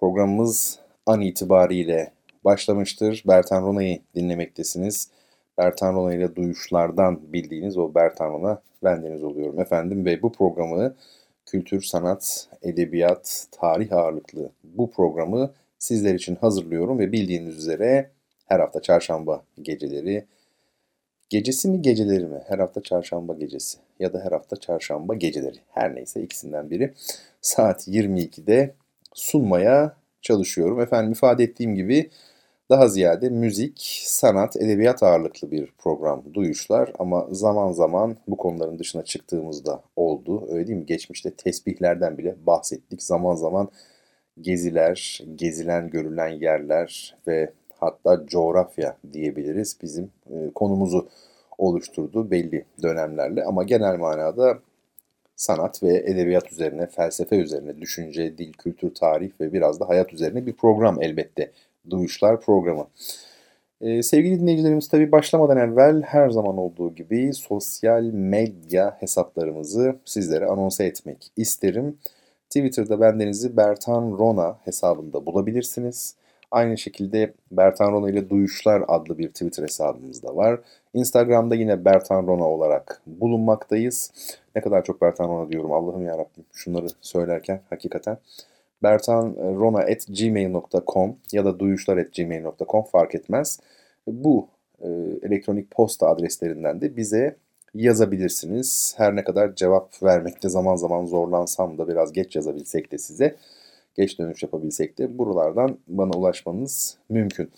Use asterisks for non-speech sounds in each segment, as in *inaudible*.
Programımız an itibariyle başlamıştır. Bertan Rona'yı dinlemektesiniz. Bertan Rona ile duyuşlardan bildiğiniz o Bertan Rona bendeniz oluyorum efendim. Ve bu programı kültür, sanat, edebiyat, tarih ağırlıklı bu programı sizler için hazırlıyorum. Ve bildiğiniz üzere her hafta çarşamba geceleri Gecesi mi geceleri mi? Her hafta çarşamba gecesi ya da her hafta çarşamba geceleri. Her neyse ikisinden biri saat 22'de sunmaya çalışıyorum. Efendim ifade ettiğim gibi daha ziyade müzik, sanat, edebiyat ağırlıklı bir program duyuşlar ama zaman zaman bu konuların dışına çıktığımızda oldu. Öyle değil mi? Geçmişte tesbihlerden bile bahsettik. Zaman zaman geziler, gezilen, görülen yerler ve hatta coğrafya diyebiliriz bizim e, konumuzu oluşturdu belli dönemlerle ama genel manada sanat ve edebiyat üzerine, felsefe üzerine, düşünce, dil, kültür, tarih ve biraz da hayat üzerine bir program elbette. Duyuşlar programı. Ee, sevgili dinleyicilerimiz tabi başlamadan evvel her zaman olduğu gibi sosyal medya hesaplarımızı sizlere anonsa etmek isterim. Twitter'da bendenizi Bertan Rona hesabında bulabilirsiniz. Aynı şekilde Bertan Rona ile Duyuşlar adlı bir Twitter hesabımız da var. Instagram'da yine Bertan Rona olarak bulunmaktayız. Ne kadar çok Bertan Rona diyorum Allah'ım yarabbim şunları söylerken hakikaten. bertanrona.gmail.com ya da duyuşlar.gmail.com fark etmez. Bu e, elektronik posta adreslerinden de bize yazabilirsiniz. Her ne kadar cevap vermekte zaman zaman zorlansam da biraz geç yazabilsek de size geç dönüş yapabilsek de buralardan bana ulaşmanız mümkün.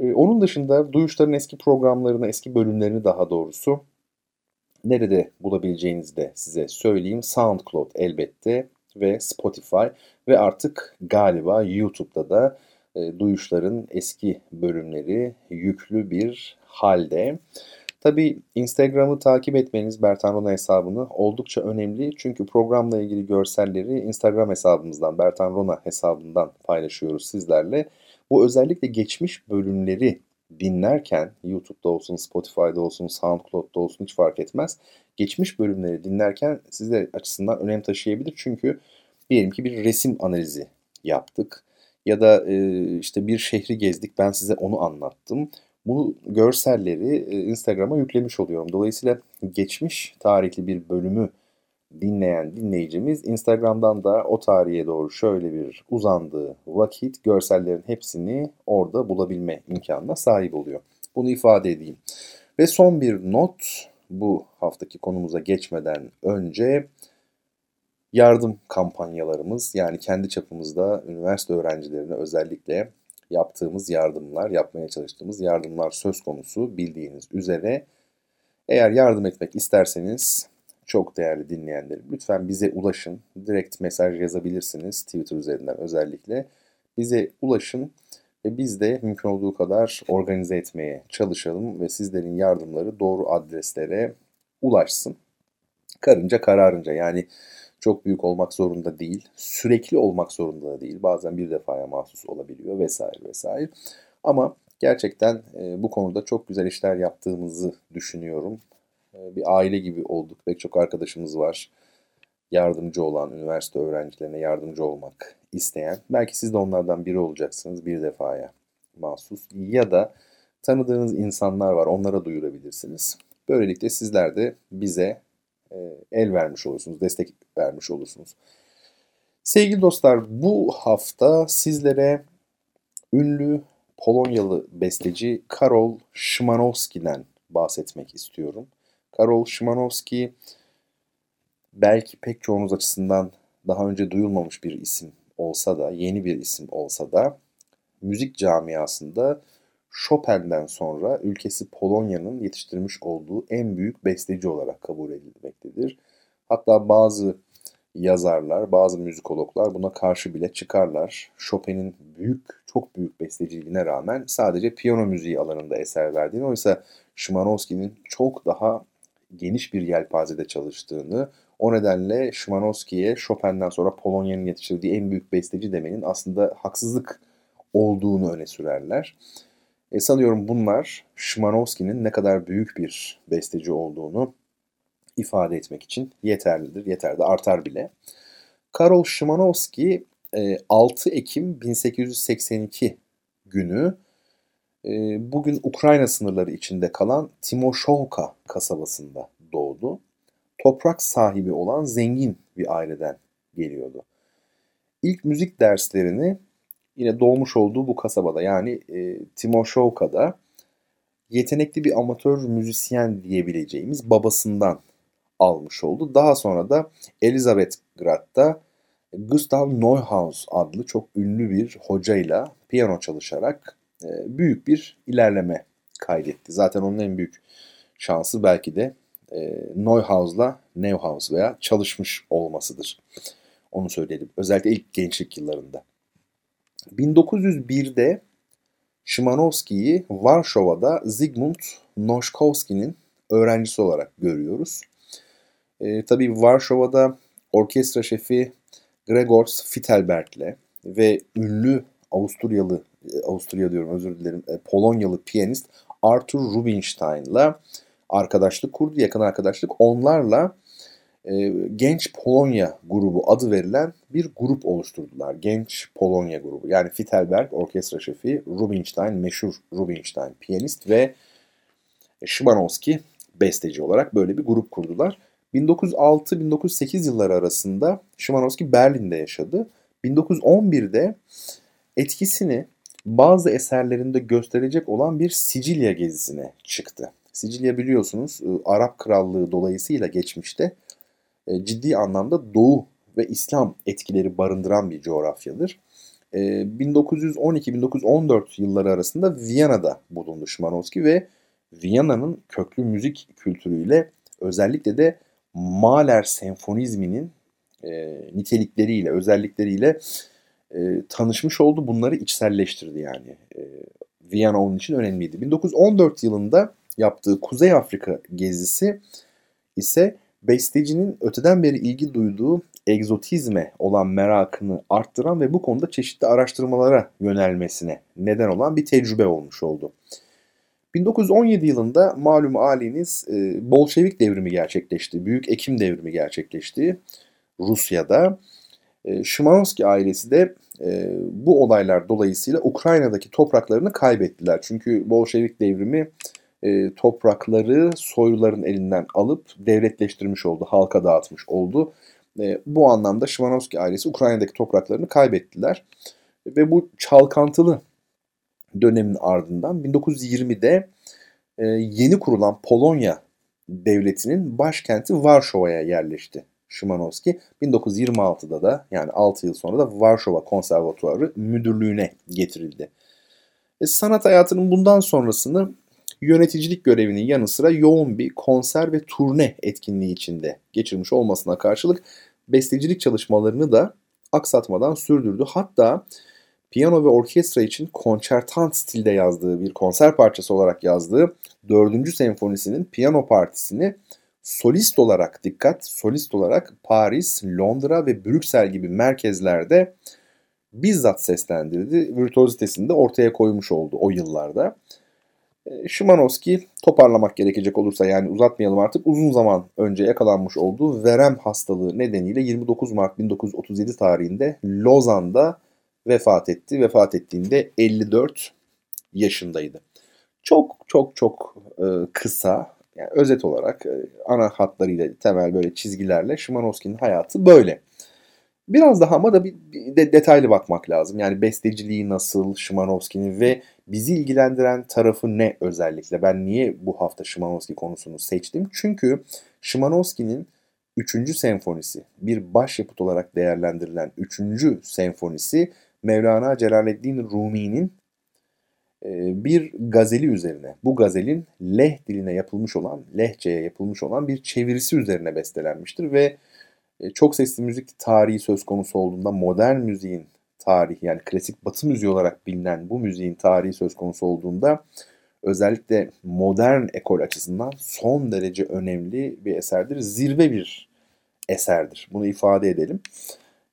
Ee, onun dışında Duyuşların eski programlarını, eski bölümlerini daha doğrusu nerede bulabileceğinizi de size söyleyeyim. SoundCloud elbette ve Spotify ve artık galiba YouTube'da da e, Duyuşların eski bölümleri yüklü bir halde. Tabi Instagram'ı takip etmeniz Bertan Rona hesabını oldukça önemli. Çünkü programla ilgili görselleri Instagram hesabımızdan, Bertan Rona hesabından paylaşıyoruz sizlerle. Bu özellikle geçmiş bölümleri dinlerken YouTube'da olsun, Spotify'da olsun, SoundCloud'da olsun hiç fark etmez. Geçmiş bölümleri dinlerken sizler açısından önem taşıyabilir. Çünkü diyelim ki bir resim analizi yaptık ya da işte bir şehri gezdik ben size onu anlattım. Bu görselleri e, Instagram'a yüklemiş oluyorum. Dolayısıyla geçmiş tarihli bir bölümü dinleyen dinleyicimiz Instagram'dan da o tarihe doğru şöyle bir uzandığı vakit görsellerin hepsini orada bulabilme imkanına sahip oluyor. Bunu ifade edeyim. Ve son bir not bu haftaki konumuza geçmeden önce yardım kampanyalarımız yani kendi çapımızda üniversite öğrencilerine özellikle yaptığımız yardımlar, yapmaya çalıştığımız yardımlar söz konusu bildiğiniz üzere. Eğer yardım etmek isterseniz çok değerli dinleyenlerim lütfen bize ulaşın. Direkt mesaj yazabilirsiniz Twitter üzerinden özellikle. Bize ulaşın ve biz de mümkün olduğu kadar organize etmeye çalışalım ve sizlerin yardımları doğru adreslere ulaşsın. Karınca kararınca yani çok büyük olmak zorunda değil, sürekli olmak zorunda da değil. Bazen bir defaya mahsus olabiliyor vesaire vesaire. Ama gerçekten e, bu konuda çok güzel işler yaptığımızı düşünüyorum. E, bir aile gibi olduk. Pek çok arkadaşımız var. Yardımcı olan, üniversite öğrencilerine yardımcı olmak isteyen. Belki siz de onlardan biri olacaksınız bir defaya mahsus. Ya da tanıdığınız insanlar var. Onlara duyurabilirsiniz. Böylelikle sizler de bize el vermiş olursunuz, destek vermiş olursunuz. Sevgili dostlar bu hafta sizlere ünlü Polonyalı besteci Karol Szymanowski'den bahsetmek istiyorum. Karol Szymanowski belki pek çoğunuz açısından daha önce duyulmamış bir isim olsa da, yeni bir isim olsa da müzik camiasında Chopin'den sonra ülkesi Polonya'nın yetiştirmiş olduğu en büyük besteci olarak kabul edilmektedir. Hatta bazı yazarlar, bazı müzikologlar buna karşı bile çıkarlar. Chopin'in büyük, çok büyük besteciliğine rağmen sadece piyano müziği alanında eser verdiğini, oysa Szymanowski'nin çok daha geniş bir yelpazede çalıştığını, o nedenle Szymanowski'ye Chopin'den sonra Polonya'nın yetiştirdiği en büyük besteci demenin aslında haksızlık olduğunu öne sürerler. E sanıyorum bunlar Szymanowski'nin ne kadar büyük bir besteci olduğunu ifade etmek için yeterlidir. Yeter de artar bile. Karol Szymanowski 6 e, Ekim 1882 günü e, bugün Ukrayna sınırları içinde kalan Timoshovka kasabasında doğdu. Toprak sahibi olan zengin bir aileden geliyordu. İlk müzik derslerini yine doğmuş olduğu bu kasabada yani e, Timoshovka'da yetenekli bir amatör müzisyen diyebileceğimiz babasından almış oldu. Daha sonra da Elizabethgrad'da Gustav Neuhaus adlı çok ünlü bir hocayla piyano çalışarak e, büyük bir ilerleme kaydetti. Zaten onun en büyük şansı belki de e, Neuhaus'la Neuhaus veya çalışmış olmasıdır. Onu söyleyelim. Özellikle ilk gençlik yıllarında. 1901'de Szymanowski'yi Varşova'da Zygmunt Noszkowski'nin öğrencisi olarak görüyoruz. E, tabii Varşova'da orkestra şefi Gregors Fittelberg'le ve ünlü Avusturyalı, e, Avusturya diyorum özür dilerim, e, Polonyalı piyanist Arthur Rubinstein'la arkadaşlık kurdu, yakın arkadaşlık. Onlarla e, Genç Polonya grubu adı verilen bir grup oluşturdular. Genç Polonya grubu. Yani Fittelberg orkestra şefi, Rubinstein meşhur Rubinstein piyanist ve Szymanowski besteci olarak böyle bir grup kurdular. 1906-1908 yılları arasında Szymanowski Berlin'de yaşadı. 1911'de etkisini bazı eserlerinde gösterecek olan bir Sicilya gezisine çıktı. Sicilya biliyorsunuz e, Arap Krallığı dolayısıyla geçmişte e, ciddi anlamda Doğu ve İslam etkileri barındıran bir coğrafyadır. 1912-1914 e, yılları arasında Viyana'da bulundu Szymanowski ve Viyana'nın köklü müzik kültürüyle özellikle de Mahler senfonizminin e, nitelikleriyle, özellikleriyle e, tanışmış oldu. Bunları içselleştirdi yani. E, Viyana onun için önemliydi. 1914 yılında yaptığı Kuzey Afrika gezisi ise bestecinin öteden beri ilgi duyduğu egzotizme olan merakını arttıran ve bu konuda çeşitli araştırmalara yönelmesine neden olan bir tecrübe olmuş oldu. 1917 yılında malum haliniz e, Bolşevik devrimi gerçekleşti. Büyük Ekim devrimi gerçekleşti Rusya'da. E, Şimanski ailesi de e, bu olaylar dolayısıyla Ukrayna'daki topraklarını kaybettiler. Çünkü Bolşevik devrimi e, toprakları soyluların elinden alıp devletleştirmiş oldu, halka dağıtmış oldu. E, bu anlamda Şimanowski ailesi Ukrayna'daki topraklarını kaybettiler. Ve bu çalkantılı dönemin ardından 1920'de e, yeni kurulan Polonya devletinin başkenti Varşova'ya yerleşti Szymanowski. 1926'da da yani 6 yıl sonra da Varşova Konservatuarı müdürlüğüne getirildi. E, sanat hayatının bundan sonrasını yöneticilik görevinin yanı sıra yoğun bir konser ve turne etkinliği içinde geçirmiş olmasına karşılık bestecilik çalışmalarını da aksatmadan sürdürdü. Hatta piyano ve orkestra için konçertant stilde yazdığı bir konser parçası olarak yazdığı 4. senfonisinin piyano partisini solist olarak dikkat solist olarak Paris, Londra ve Brüksel gibi merkezlerde bizzat seslendirdi. Virtüozitesini de ortaya koymuş oldu o yıllarda. E, Szymanowski toparlamak gerekecek olursa yani uzatmayalım artık uzun zaman önce yakalanmış olduğu verem hastalığı nedeniyle 29 Mart 1937 tarihinde Lozan'da vefat etti. Vefat ettiğinde 54 yaşındaydı. Çok çok çok e, kısa yani özet olarak e, ana hatlarıyla temel böyle çizgilerle Szymanowski'nin hayatı böyle. Biraz daha ama da bir, bir de detaylı bakmak lazım. Yani besteciliği nasıl Szymanowski'nin ve bizi ilgilendiren tarafı ne özellikle? Ben niye bu hafta Szymanowski konusunu seçtim? Çünkü Szymanowski'nin 3. senfonisi bir başyapıt olarak değerlendirilen 3. senfonisi Mevlana Celaleddin Rumi'nin e, bir gazeli üzerine, bu gazelin leh diline yapılmış olan, lehçeye yapılmış olan bir çevirisi üzerine bestelenmiştir ve çok sesli müzik tarihi söz konusu olduğunda modern müziğin tarihi yani klasik batı müziği olarak bilinen bu müziğin tarihi söz konusu olduğunda özellikle modern ekol açısından son derece önemli bir eserdir. Zirve bir eserdir. Bunu ifade edelim.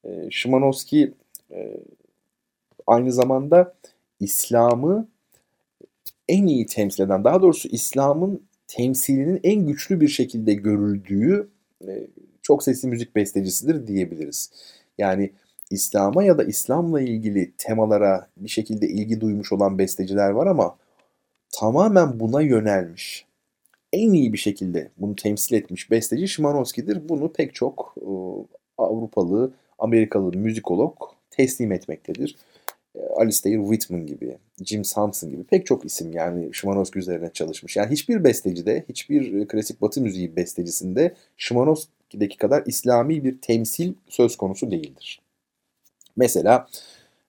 E, Şimanowski e, aynı zamanda İslam'ı en iyi temsil eden, daha doğrusu İslam'ın temsilinin en güçlü bir şekilde görüldüğü e, çok sesli müzik bestecisidir diyebiliriz. Yani İslam'a ya da İslam'la ilgili temalara bir şekilde ilgi duymuş olan besteciler var ama tamamen buna yönelmiş. En iyi bir şekilde bunu temsil etmiş besteci Şimanowski'dir. Bunu pek çok e, Avrupalı, Amerikalı müzikolog teslim etmektedir. E, Alistair Whitman gibi, Jim Sampson gibi pek çok isim yani Şimanowski üzerine çalışmış. Yani hiçbir bestecide, hiçbir klasik batı müziği bestecisinde Şimanowski'deki kadar İslami bir temsil söz konusu değildir. Mesela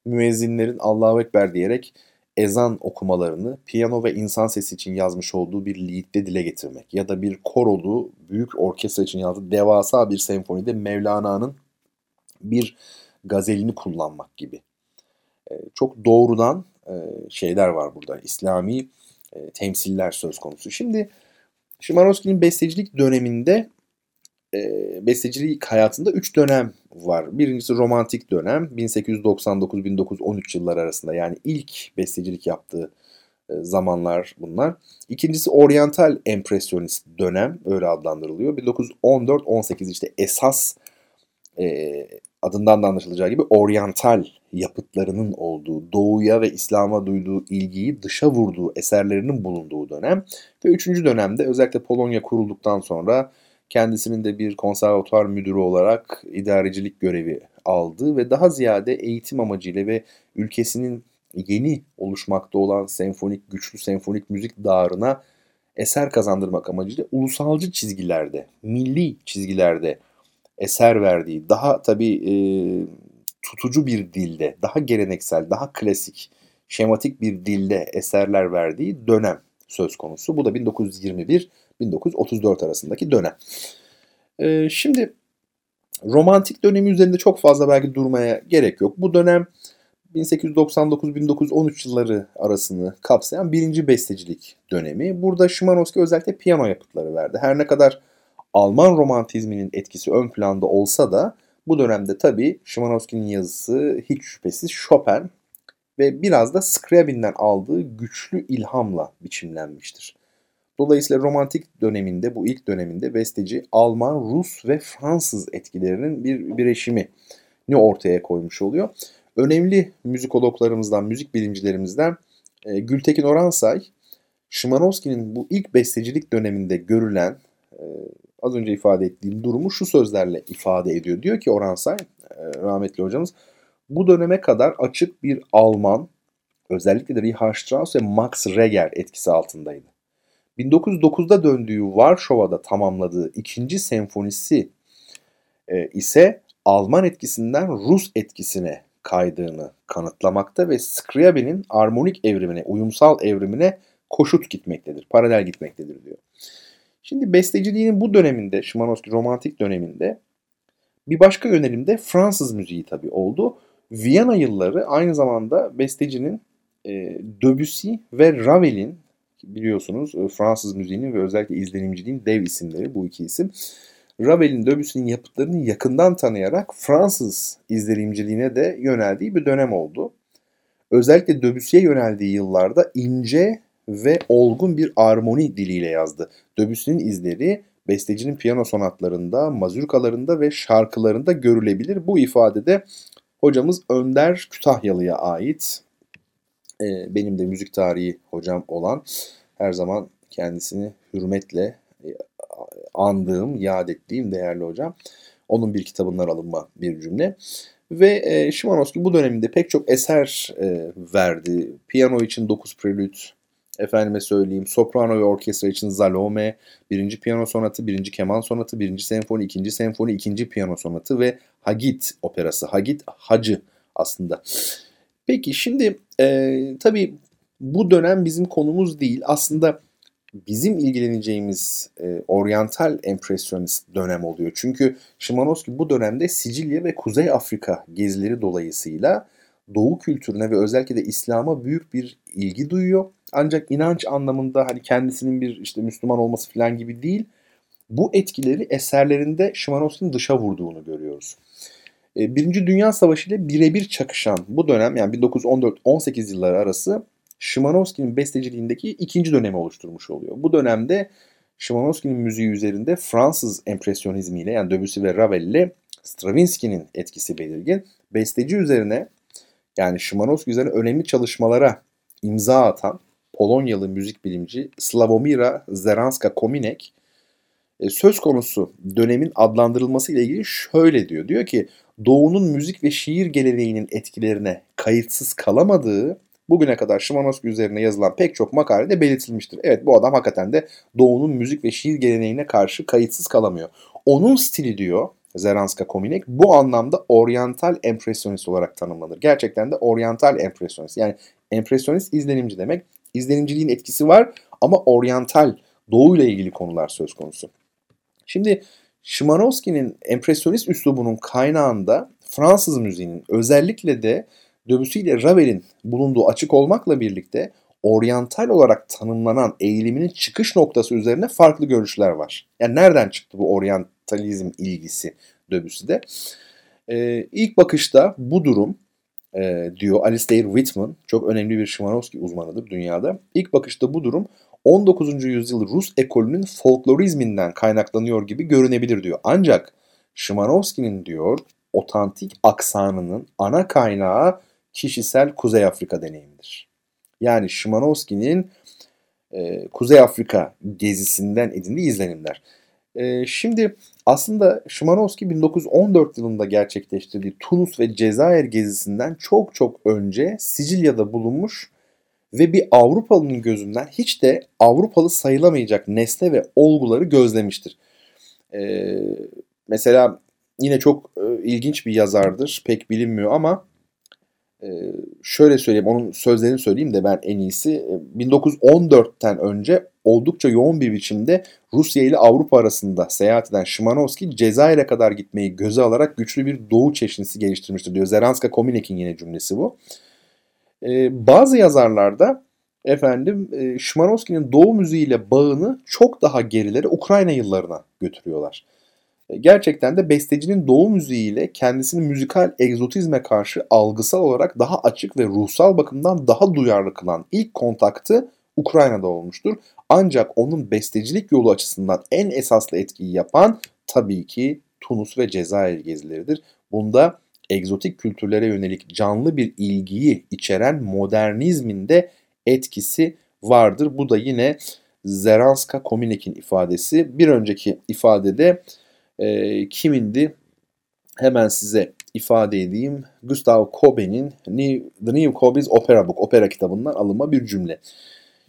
müezzinlerin Allahu Ekber diyerek ezan okumalarını piyano ve insan sesi için yazmış olduğu bir liedde dile getirmek ya da bir korolu büyük orkestra için yazdığı devasa bir senfonide Mevlana'nın bir gazelini kullanmak gibi. E, çok doğrudan e, şeyler var burada. İslami e, temsiller söz konusu. Şimdi Şimanowski'nin bestecilik döneminde bestecilik hayatında 3 dönem var. Birincisi romantik dönem 1899-1913 yılları arasında yani ilk bestecilik yaptığı zamanlar bunlar. İkincisi oryantal empresyonist dönem öyle adlandırılıyor. 1914-18 işte esas e, adından da anlaşılacağı gibi oryantal yapıtlarının olduğu, doğuya ve İslam'a duyduğu ilgiyi dışa vurduğu eserlerinin bulunduğu dönem. Ve üçüncü dönemde özellikle Polonya kurulduktan sonra kendisinin de bir konservatuar müdürü olarak idarecilik görevi aldı ve daha ziyade eğitim amacıyla ve ülkesinin yeni oluşmakta olan senfonik, güçlü senfonik müzik dağarına eser kazandırmak amacıyla ulusalcı çizgilerde, milli çizgilerde eser verdiği, daha tabii e, tutucu bir dilde, daha geleneksel, daha klasik, şematik bir dilde eserler verdiği dönem söz konusu. Bu da 1921-1934 arasındaki dönem. E, şimdi romantik dönemi üzerinde çok fazla belki durmaya gerek yok. Bu dönem 1899-1913 yılları arasını kapsayan birinci bestecilik dönemi. Burada Şimanowski özellikle piyano yapıtları verdi. Her ne kadar Alman romantizminin etkisi ön planda olsa da bu dönemde tabii Şimanowski'nin yazısı hiç şüphesiz Chopin ve biraz da Scriabin'den aldığı güçlü ilhamla biçimlenmiştir. Dolayısıyla romantik döneminde, bu ilk döneminde besteci Alman, Rus ve Fransız etkilerinin bir bireşimi ne ortaya koymuş oluyor. Önemli müzikologlarımızdan, müzik bilimcilerimizden e, Gültekin Oransay, Şimanowski'nin bu ilk bestecilik döneminde görülen e, az önce ifade ettiğim durumu şu sözlerle ifade ediyor. Diyor ki Orhan Say, e, rahmetli hocamız, bu döneme kadar açık bir Alman, özellikle de Richard Strauss ve Max Reger etkisi altındaydı. 1909'da döndüğü Varşova'da tamamladığı ikinci senfonisi e, ise Alman etkisinden Rus etkisine kaydığını kanıtlamakta ve Scriabin'in armonik evrimine, uyumsal evrimine koşut gitmektedir, paralel gitmektedir diyor. Şimdi besteciliğinin bu döneminde, Şimanowski romantik döneminde bir başka yönelimde Fransız müziği tabii oldu. Viyana yılları aynı zamanda bestecinin e, Debussy ve Ravel'in biliyorsunuz e, Fransız müziğinin ve özellikle izlenimciliğin dev isimleri bu iki isim. Ravel'in, Debussy'nin yapıtlarını yakından tanıyarak Fransız izlenimciliğine de yöneldiği bir dönem oldu. Özellikle Debussy'ye yöneldiği yıllarda ince ve olgun bir armoni diliyle yazdı. Debussy'nin izleri bestecinin piyano sonatlarında, mazurkalarında ve şarkılarında görülebilir. Bu ifadede hocamız Önder Kütahyalı'ya ait. Ee, benim de müzik tarihi hocam olan her zaman kendisini hürmetle e, andığım, yad ettiğim değerli hocam. Onun bir kitabından alınma bir cümle. Ve e, Şimanowski bu döneminde pek çok eser e, verdi. Piyano için 9 prelüt, Efendime söyleyeyim soprano ve orkestra için Zalome, birinci piyano sonatı, birinci keman sonatı, birinci senfoni, ikinci senfoni, ikinci piyano sonatı ve Hagit operası. Hagit hacı aslında. Peki şimdi e, tabii bu dönem bizim konumuz değil. Aslında bizim ilgileneceğimiz e, oryantal empresyonist dönem oluyor. Çünkü Şimanowski bu dönemde Sicilya ve Kuzey Afrika gezileri dolayısıyla Doğu kültürüne ve özellikle de İslam'a büyük bir ilgi duyuyor. Ancak inanç anlamında hani kendisinin bir işte Müslüman olması falan gibi değil. Bu etkileri eserlerinde Şimanowski'nin dışa vurduğunu görüyoruz. E, Birinci Dünya Savaşı ile birebir çakışan bu dönem yani 1914-18 yılları arası Şimanowski'nin besteciliğindeki ikinci dönemi oluşturmuş oluyor. Bu dönemde Şimanowski'nin müziği üzerinde Fransız empresyonizmiyle yani Debussy ve Ravel ile Stravinsky'nin etkisi belirgin. Besteci üzerine yani Şimanowski üzerine önemli çalışmalara imza atan Polonyalı müzik bilimci Slavomira Zeranska-Kominek e, söz konusu dönemin adlandırılması ile ilgili şöyle diyor. Diyor ki Doğu'nun müzik ve şiir geleneğinin etkilerine kayıtsız kalamadığı bugüne kadar Şimanowski üzerine yazılan pek çok makalede belirtilmiştir. Evet bu adam hakikaten de Doğu'nun müzik ve şiir geleneğine karşı kayıtsız kalamıyor. Onun stili diyor Zeranska Kominek bu anlamda oryantal empresyonist olarak tanımlanır. Gerçekten de oryantal empresyonist. Yani empresyonist izlenimci demek. İzlenimciliğin etkisi var ama oryantal doğu ile ilgili konular söz konusu. Şimdi Şimanowski'nin empresyonist üslubunun kaynağında Fransız müziğinin özellikle de Debussy ile Ravel'in bulunduğu açık olmakla birlikte oryantal olarak tanımlanan eğiliminin çıkış noktası üzerine farklı görüşler var. Yani nereden çıktı bu oryantalizm ilgisi Debussy'de? Ee, ilk bakışta bu durum e, diyor Alistair Whitman, çok önemli bir Şimanowski uzmanıdır dünyada. İlk bakışta bu durum 19. yüzyıl Rus ekolünün folklorizminden kaynaklanıyor gibi görünebilir diyor. Ancak Şimanowski'nin diyor otantik aksanının ana kaynağı kişisel Kuzey Afrika deneyimidir. Yani Şimanowski'nin e, Kuzey Afrika gezisinden edindiği izlenimler. E, şimdi aslında Şimanowski 1914 yılında gerçekleştirdiği Tunus ve Cezayir gezisinden çok çok önce Sicilya'da bulunmuş ve bir Avrupalı'nın gözünden hiç de Avrupalı sayılamayacak nesne ve olguları gözlemiştir. Ee, mesela yine çok e, ilginç bir yazardır, pek bilinmiyor ama e, şöyle söyleyeyim, onun sözlerini söyleyeyim de ben en iyisi. 1914'ten e, önce oldukça yoğun bir biçimde Rusya ile Avrupa arasında seyahat eden Şimanowski Cezayir'e kadar gitmeyi göze alarak güçlü bir doğu çeşnisi geliştirmiştir diyor. Zeranska Kominek'in yine cümlesi bu. E, bazı yazarlarda efendim e, Şimanowski'nin doğu müziğiyle bağını çok daha gerilere Ukrayna yıllarına götürüyorlar. E, gerçekten de bestecinin doğu müziğiyle kendisini müzikal egzotizme karşı algısal olarak daha açık ve ruhsal bakımdan daha duyarlı kılan ilk kontaktı Ukrayna'da olmuştur. Ancak onun bestecilik yolu açısından en esaslı etkiyi yapan tabii ki Tunus ve Cezayir gezileridir. Bunda egzotik kültürlere yönelik canlı bir ilgiyi içeren modernizmin de etkisi vardır. Bu da yine Zeranska Kominek'in ifadesi. Bir önceki ifadede e, kimindi? Hemen size ifade edeyim. Gustav Kobe'nin The New Kobe's Opera Book, opera kitabından alınma bir cümle.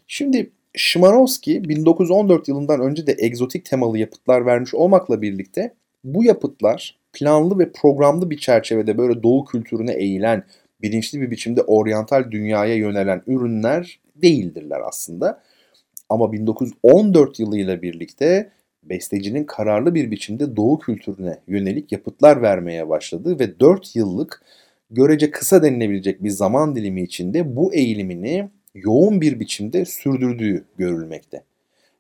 Şimdi Şimanowski 1914 yılından önce de egzotik temalı yapıtlar vermiş olmakla birlikte bu yapıtlar planlı ve programlı bir çerçevede böyle doğu kültürüne eğilen, bilinçli bir biçimde oryantal dünyaya yönelen ürünler değildirler aslında. Ama 1914 yılıyla birlikte bestecinin kararlı bir biçimde doğu kültürüne yönelik yapıtlar vermeye başladı ve 4 yıllık görece kısa denilebilecek bir zaman dilimi içinde bu eğilimini yoğun bir biçimde sürdürdüğü görülmekte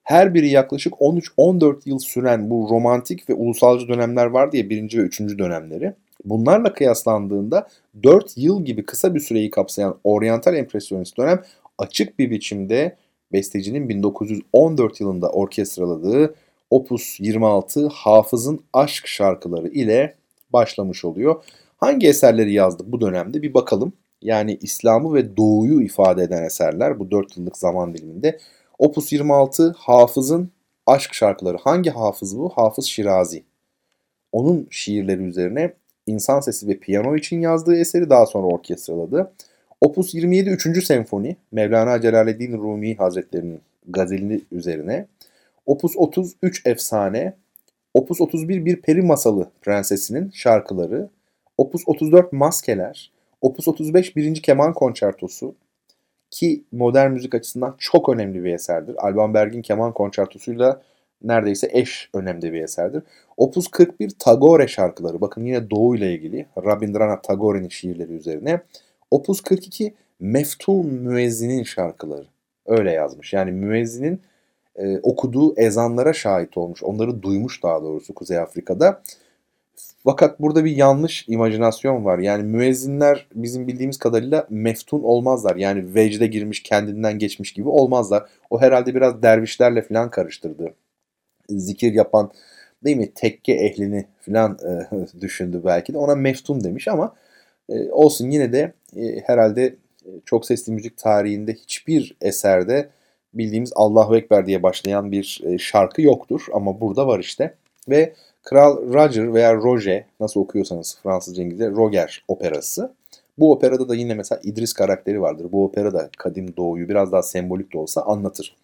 her biri yaklaşık 13-14 yıl süren bu romantik ve ulusalcı dönemler vardı ya birinci ve üçüncü dönemleri. Bunlarla kıyaslandığında 4 yıl gibi kısa bir süreyi kapsayan oryantal empresyonist dönem açık bir biçimde bestecinin 1914 yılında orkestraladığı Opus 26 Hafız'ın aşk şarkıları ile başlamış oluyor. Hangi eserleri yazdı bu dönemde bir bakalım. Yani İslam'ı ve Doğu'yu ifade eden eserler bu 4 yıllık zaman diliminde Opus 26 Hafız'ın aşk şarkıları. Hangi Hafız bu? Hafız Şirazi. Onun şiirleri üzerine insan sesi ve piyano için yazdığı eseri daha sonra orkestraladı. Opus 27 3. Senfoni Mevlana Celaleddin Rumi Hazretleri'nin gazelini üzerine. Opus 30 3 Efsane. Opus 31 Bir Peri Masalı Prensesinin şarkıları. Opus 34 Maskeler. Opus 35 1. Keman Konçertosu. Ki modern müzik açısından çok önemli bir eserdir. Alban Berg'in keman konçertosuyla neredeyse eş önemli bir eserdir. Opus 41 Tagore şarkıları. Bakın yine Doğu ile ilgili Rabindranath Tagore'nin şiirleri üzerine. Opus 42 Meftun Müezzin'in şarkıları. Öyle yazmış. Yani müezzinin e, okuduğu ezanlara şahit olmuş. Onları duymuş daha doğrusu Kuzey Afrika'da. Fakat burada bir yanlış imajinasyon var. Yani müezzinler bizim bildiğimiz kadarıyla meftun olmazlar. Yani vecde girmiş, kendinden geçmiş gibi olmazlar. O herhalde biraz dervişlerle falan karıştırdı. Zikir yapan değil mi tekke ehlini falan e, *laughs* düşündü belki de. Ona meftun demiş ama e, olsun yine de e, herhalde e, çok sesli müzik tarihinde hiçbir eserde bildiğimiz Allahu Ekber diye başlayan bir e, şarkı yoktur. Ama burada var işte. Ve Kral Roger veya Roger nasıl okuyorsanız Fransızca İngilizce Roger operası. Bu operada da yine mesela İdris karakteri vardır. Bu opera da kadim doğuyu biraz daha sembolik de olsa anlatır.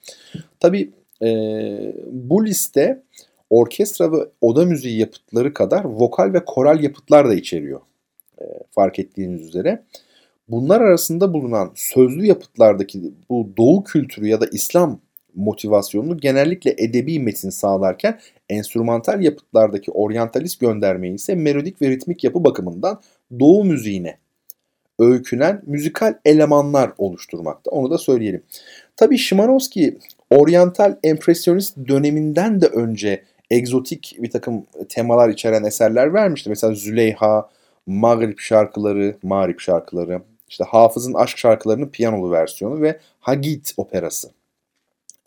Tabi e, bu liste orkestra ve oda müziği yapıtları kadar vokal ve koral yapıtlar da içeriyor. E, fark ettiğiniz üzere. Bunlar arasında bulunan sözlü yapıtlardaki bu doğu kültürü ya da İslam motivasyonunu genellikle edebi metin sağlarken enstrümantal yapıtlardaki oryantalist göndermeyi ise melodik ve ritmik yapı bakımından doğu müziğine öykünen müzikal elemanlar oluşturmakta. Onu da söyleyelim. Tabi Şimanowski oryantal empresyonist döneminden de önce egzotik bir takım temalar içeren eserler vermişti. Mesela Züleyha, Mağrip şarkıları, Mağrip şarkıları, işte Hafız'ın aşk şarkılarının piyanolu versiyonu ve Hagit operası.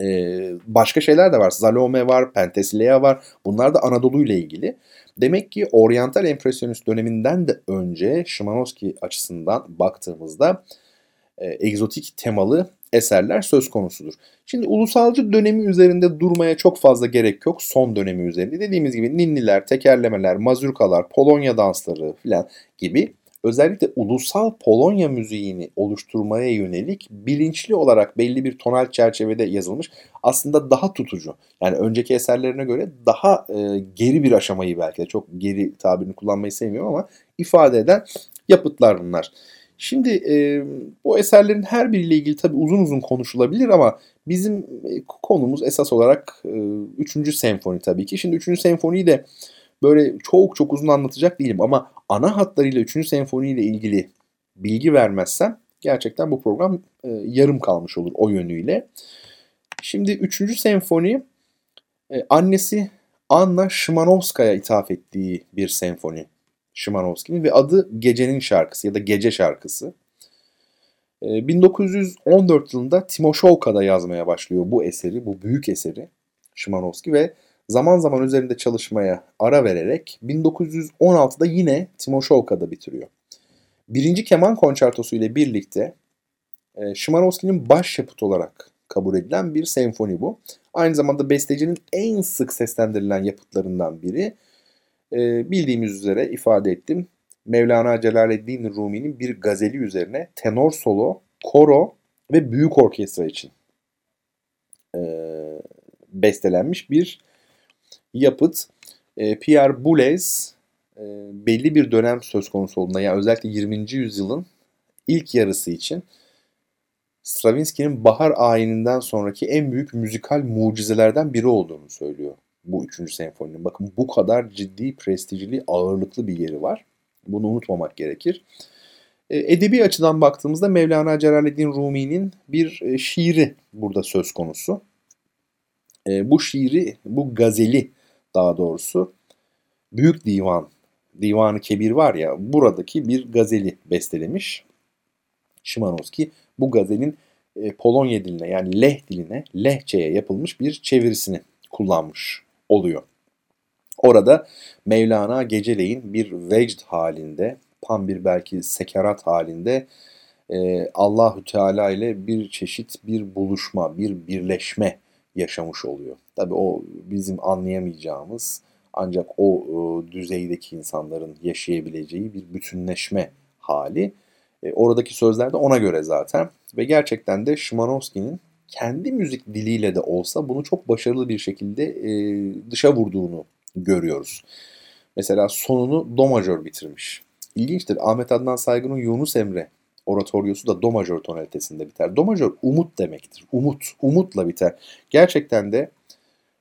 Ee, başka şeyler de var. Salome var, Penthesilea var. Bunlar da Anadolu ile ilgili. Demek ki oryantal empresyonist döneminden de önce Şimanowski açısından baktığımızda e, egzotik temalı eserler söz konusudur. Şimdi ulusalcı dönemi üzerinde durmaya çok fazla gerek yok. Son dönemi üzerinde dediğimiz gibi ninniler, tekerlemeler, mazurkalar, Polonya dansları filan gibi özellikle ulusal Polonya müziğini oluşturmaya yönelik bilinçli olarak belli bir tonal çerçevede yazılmış aslında daha tutucu. Yani önceki eserlerine göre daha e, geri bir aşamayı belki de çok geri tabirini kullanmayı sevmiyorum ama ifade eden yapıtlar bunlar. Şimdi e, bu eserlerin her biriyle ilgili tabii uzun uzun konuşulabilir ama bizim e, konumuz esas olarak e, 3. senfoni tabii ki. Şimdi 3. senfoniyi de böyle çok çok uzun anlatacak değilim ama ana hatlarıyla 3. senfoni ile ilgili bilgi vermezsem gerçekten bu program e, yarım kalmış olur o yönüyle. Şimdi 3. senfoni e, annesi Anna Şimanovskaya ithaf ettiği bir senfoni. Şimanovski'nin ve adı Gecenin Şarkısı ya da Gece Şarkısı. E, 1914 yılında Timoşovka'da yazmaya başlıyor bu eseri, bu büyük eseri Şimanovski ve zaman zaman üzerinde çalışmaya ara vererek 1916'da yine Timoşovka'da bitiriyor. Birinci keman konçertosu ile birlikte e, Şimanowski'nin başyapıt olarak kabul edilen bir senfoni bu. Aynı zamanda bestecinin en sık seslendirilen yapıtlarından biri. E, bildiğimiz üzere ifade ettim. Mevlana Celaleddin Rumi'nin bir gazeli üzerine tenor solo, koro ve büyük orkestra için e, bestelenmiş bir yapıt e, Pierre Boulez e, belli bir dönem söz konusu olduğunda yani özellikle 20. yüzyılın ilk yarısı için Stravinsky'nin Bahar ayininden sonraki en büyük müzikal mucizelerden biri olduğunu söylüyor bu 3. senfoninin. Bakın bu kadar ciddi, prestijli, ağırlıklı bir yeri var. Bunu unutmamak gerekir. E, edebi açıdan baktığımızda Mevlana Celaleddin Rumi'nin bir e, şiiri burada söz konusu. E, bu şiiri, bu gazeli daha doğrusu Büyük Divan, Divanı Kebir var ya buradaki bir gazeli bestelemiş. Şimanowski bu gazelin e, Polonya diline yani Leh diline, Lehçe'ye yapılmış bir çevirisini kullanmış oluyor. Orada Mevlana geceleyin bir vecd halinde, tam bir belki sekerat halinde e, Allahü Teala ile bir çeşit bir buluşma, bir birleşme yaşamış oluyor. Tabii o bizim anlayamayacağımız ancak o e, düzeydeki insanların yaşayabileceği bir bütünleşme hali. E, oradaki sözler de ona göre zaten ve gerçekten de Şimanowski'nin kendi müzik diliyle de olsa bunu çok başarılı bir şekilde e, dışa vurduğunu görüyoruz. Mesela sonunu do majör bitirmiş. İlginçtir. Ahmet Adnan Saygın'ın Yunus Emre oratoryosu da do majör tonalitesinde biter. Do majör umut demektir. Umut, umutla biter. Gerçekten de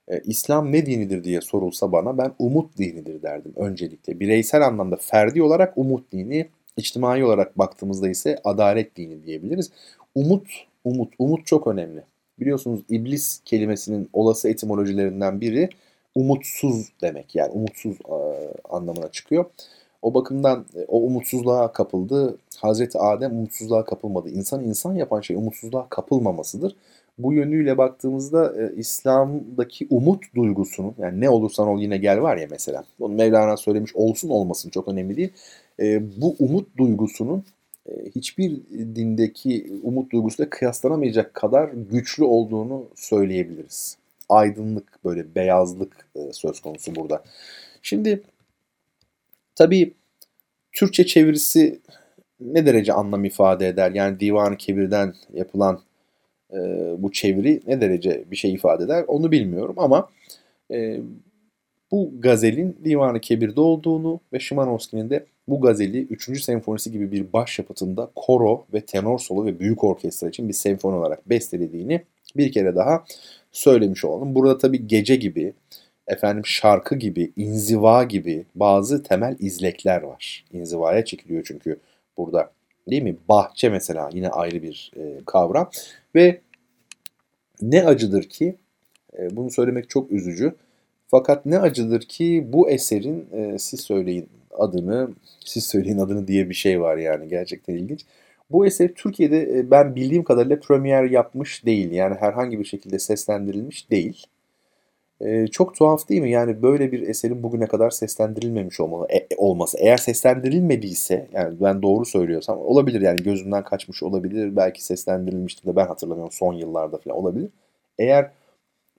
e, İslam ne dinidir diye sorulsa bana ben umut dinidir derdim öncelikle. Bireysel anlamda ferdi olarak umut dini, içtimai olarak baktığımızda ise adalet dini diyebiliriz. Umut, umut, umut çok önemli. Biliyorsunuz iblis kelimesinin olası etimolojilerinden biri umutsuz demek. Yani umutsuz e, anlamına çıkıyor. O bakımdan e, o umutsuzluğa kapıldı. Hazreti Adem umutsuzluğa kapılmadı. İnsan insan yapan şey umutsuzluğa kapılmamasıdır. Bu yönüyle baktığımızda e, İslam'daki umut duygusunun yani ne olursan ol yine gel var ya mesela. Bunu Mevlana söylemiş olsun olmasın çok önemli değil. E, bu umut duygusunun e, hiçbir dindeki umut duygusuyla kıyaslanamayacak kadar güçlü olduğunu söyleyebiliriz. Aydınlık böyle beyazlık e, söz konusu burada. Şimdi tabii Türkçe çevirisi ne derece anlam ifade eder? Yani Divan-ı Kebir'den yapılan e, bu çeviri ne derece bir şey ifade eder onu bilmiyorum ama e, bu gazelin Divan-ı Kebir'de olduğunu ve Şimanowski'nin de bu gazeli 3. senfonisi gibi bir başyapıtında koro ve tenor solo ve büyük orkestra için bir senfoni olarak bestelediğini bir kere daha söylemiş olalım. Burada tabii gece gibi, efendim şarkı gibi, inziva gibi bazı temel izlekler var. İnzivaya çekiliyor çünkü burada değil mi? Bahçe mesela yine ayrı bir e, kavram. Ve ne acıdır ki, e, bunu söylemek çok üzücü. Fakat ne acıdır ki bu eserin, e, siz söyleyin adını, siz söyleyin adını diye bir şey var yani gerçekten ilginç. Bu eser Türkiye'de e, ben bildiğim kadarıyla premier yapmış değil. Yani herhangi bir şekilde seslendirilmiş değil. Ee, çok tuhaf değil mi? Yani böyle bir eserin bugüne kadar seslendirilmemiş olmalı, e, olması. Eğer seslendirilmediyse, yani ben doğru söylüyorsam olabilir yani gözümden kaçmış olabilir. Belki seslendirilmiştir de ben hatırlamıyorum son yıllarda falan olabilir. Eğer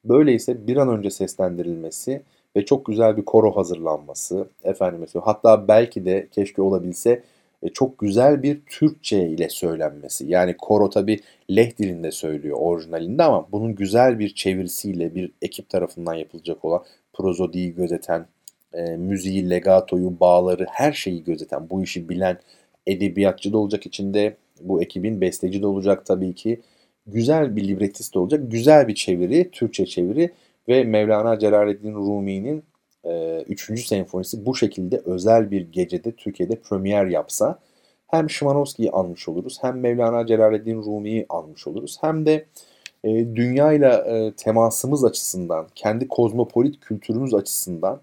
böyleyse bir an önce seslendirilmesi ve çok güzel bir koro hazırlanması, efendim mesela hatta belki de keşke olabilse e, çok güzel bir Türkçe ile söylenmesi. Yani koro tabi leh dilinde söylüyor orijinalinde ama bunun güzel bir çevirisiyle bir ekip tarafından yapılacak olan prozodiyi gözeten, e, müziği, legatoyu, bağları, her şeyi gözeten, bu işi bilen edebiyatçı da olacak içinde, bu ekibin besteci de olacak tabii ki. Güzel bir libretist de olacak, güzel bir çeviri, Türkçe çeviri ve Mevlana Celaleddin Rumi'nin 3. E, senfonisi bu şekilde özel bir gecede Türkiye'de premier yapsa hem Şimanowski'yi almış oluruz hem Mevlana Celaleddin Rumi'yi almış oluruz hem de e, dünyayla e, temasımız açısından, kendi kozmopolit kültürümüz açısından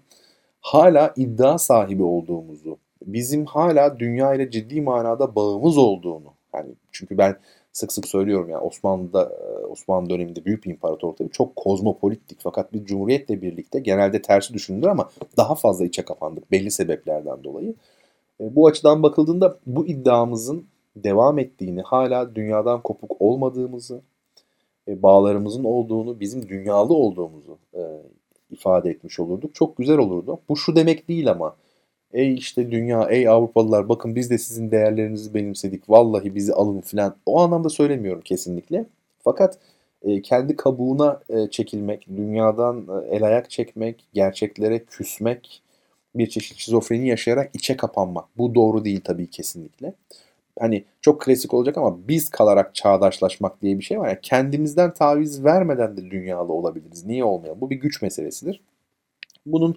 hala iddia sahibi olduğumuzu, bizim hala dünya ile ciddi manada bağımız olduğunu, yani çünkü ben sık sık söylüyorum yani Osmanlı'da e, Osmanlı döneminde büyük bir imparator tabii çok kozmopolittik fakat bir cumhuriyetle birlikte genelde tersi düşünülür ama daha fazla içe kapandık belli sebeplerden dolayı. E, bu açıdan bakıldığında bu iddiamızın devam ettiğini, hala dünyadan kopuk olmadığımızı, e, bağlarımızın olduğunu, bizim dünyalı olduğumuzu ifade etmiş olurduk. Çok güzel olurdu. Bu şu demek değil ama Ey işte dünya, ey Avrupalılar bakın biz de sizin değerlerinizi benimsedik. Vallahi bizi alın filan. O anlamda söylemiyorum kesinlikle. Fakat e, kendi kabuğuna e, çekilmek, dünyadan e, el ayak çekmek, gerçeklere küsmek, bir çeşit şizofreni yaşayarak içe kapanmak. Bu doğru değil tabii kesinlikle. Hani çok klasik olacak ama biz kalarak çağdaşlaşmak diye bir şey var. Yani kendimizden taviz vermeden de dünyalı olabiliriz. Niye olmayalım? Bu bir güç meselesidir. Bunun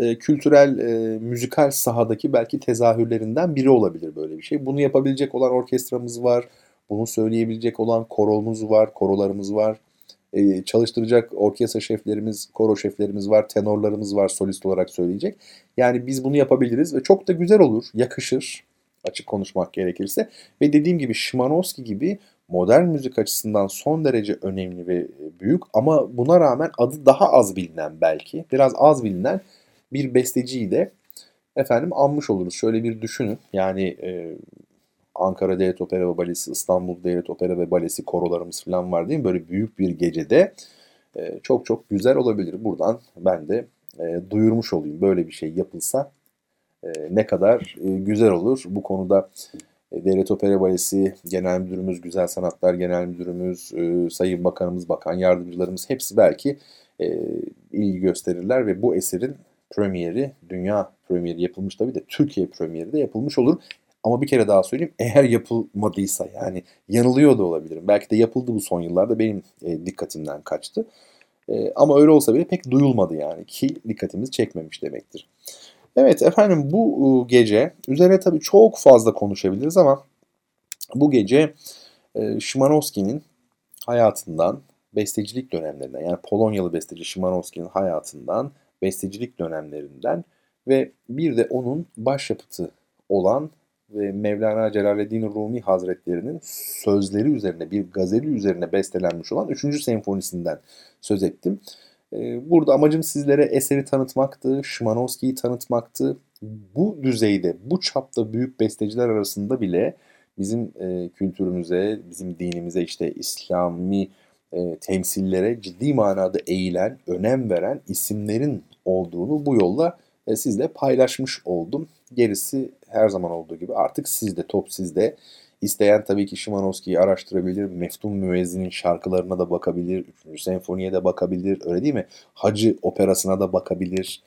e, kültürel, e, müzikal sahadaki belki tezahürlerinden biri olabilir böyle bir şey. Bunu yapabilecek olan orkestramız var. Bunu söyleyebilecek olan koromuz var, korolarımız var. E, çalıştıracak orkestra şeflerimiz, koro şeflerimiz var, tenorlarımız var solist olarak söyleyecek. Yani biz bunu yapabiliriz ve çok da güzel olur, yakışır açık konuşmak gerekirse. Ve dediğim gibi Şimanowski gibi modern müzik açısından son derece önemli ve büyük ama buna rağmen adı daha az bilinen belki, biraz az bilinen bir besteciyi de efendim anmış oluruz. Şöyle bir düşünün. Yani e, Ankara Devlet Opera ve Balesi, İstanbul Devlet Opera ve Balesi korolarımız falan var değil mi? Böyle büyük bir gecede e, çok çok güzel olabilir. Buradan ben de e, duyurmuş olayım. Böyle bir şey yapılsa e, ne kadar e, güzel olur. Bu konuda e, Devlet Opera Balesi Genel Müdürümüz, Güzel Sanatlar Genel Müdürümüz, e, Sayın Bakanımız, Bakan Yardımcılarımız hepsi belki e, ilgi gösterirler ve bu eserin premieri, dünya premieri yapılmış tabii de Türkiye premieri de yapılmış olur. Ama bir kere daha söyleyeyim eğer yapılmadıysa yani yanılıyor da olabilirim. Belki de yapıldı bu son yıllarda benim e, dikkatimden kaçtı. E, ama öyle olsa bile pek duyulmadı yani ki dikkatimizi çekmemiş demektir. Evet efendim bu gece üzerine tabii çok fazla konuşabiliriz ama bu gece e, Şimanowski'nin hayatından, bestecilik dönemlerinden yani Polonyalı besteci Şimanowski'nin hayatından, bestecilik dönemlerinden ve bir de onun başyapıtı olan ve Mevlana Celaleddin Rumi Hazretleri'nin sözleri üzerine bir gazeli üzerine bestelenmiş olan 3. senfonisinden söz ettim. Ee, burada amacım sizlere eseri tanıtmaktı, Şimanowski'yi tanıtmaktı. Bu düzeyde, bu çapta büyük besteciler arasında bile bizim e, kültürümüze, bizim dinimize işte İslami e, temsillere ciddi manada eğilen, önem veren isimlerin olduğunu bu yolla e, sizle paylaşmış oldum. Gerisi her zaman olduğu gibi artık sizde, top sizde. İsteyen tabii ki Şimanowski'yi araştırabilir, Meftun Müezzin'in şarkılarına da bakabilir, 3. senfoniye de bakabilir, öyle değil mi? Hacı operasına da bakabilir.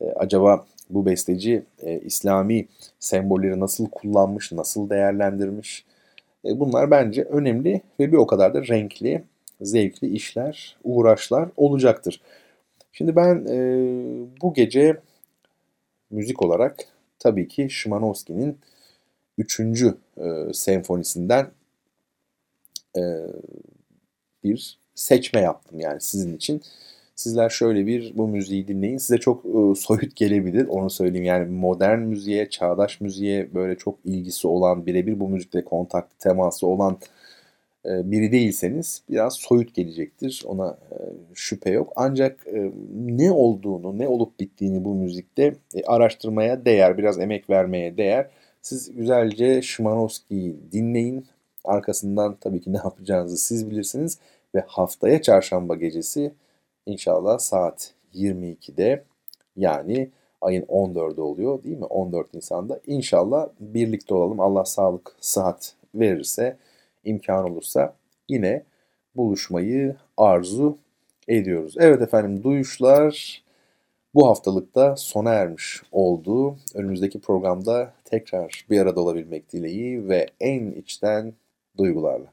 E, acaba bu besteci e, İslami sembolleri nasıl kullanmış, nasıl değerlendirmiş? E, bunlar bence önemli ve bir o kadar da renkli, zevkli işler, uğraşlar olacaktır. Şimdi ben e, bu gece müzik olarak tabii ki Şimanowski'nin 3. E, senfonisinden e, bir seçme yaptım yani sizin için. Sizler şöyle bir bu müziği dinleyin. Size çok e, soyut gelebilir onu söyleyeyim. Yani modern müziğe, çağdaş müziğe böyle çok ilgisi olan, birebir bu müzikle kontak teması olan biri değilseniz biraz soyut gelecektir. Ona e, şüphe yok. Ancak e, ne olduğunu, ne olup bittiğini bu müzikte araştırmaya değer, biraz emek vermeye değer. Siz güzelce Şimanowski'yi dinleyin. Arkasından tabii ki ne yapacağınızı siz bilirsiniz. Ve haftaya çarşamba gecesi inşallah saat 22'de yani ayın 14'ü oluyor değil mi? 14 Nisan'da inşallah birlikte olalım. Allah sağlık, sıhhat verirse imkan olursa yine buluşmayı arzu ediyoruz. Evet efendim duyuşlar bu haftalıkta sona ermiş oldu. Önümüzdeki programda tekrar bir arada olabilmek dileği ve en içten duygularla.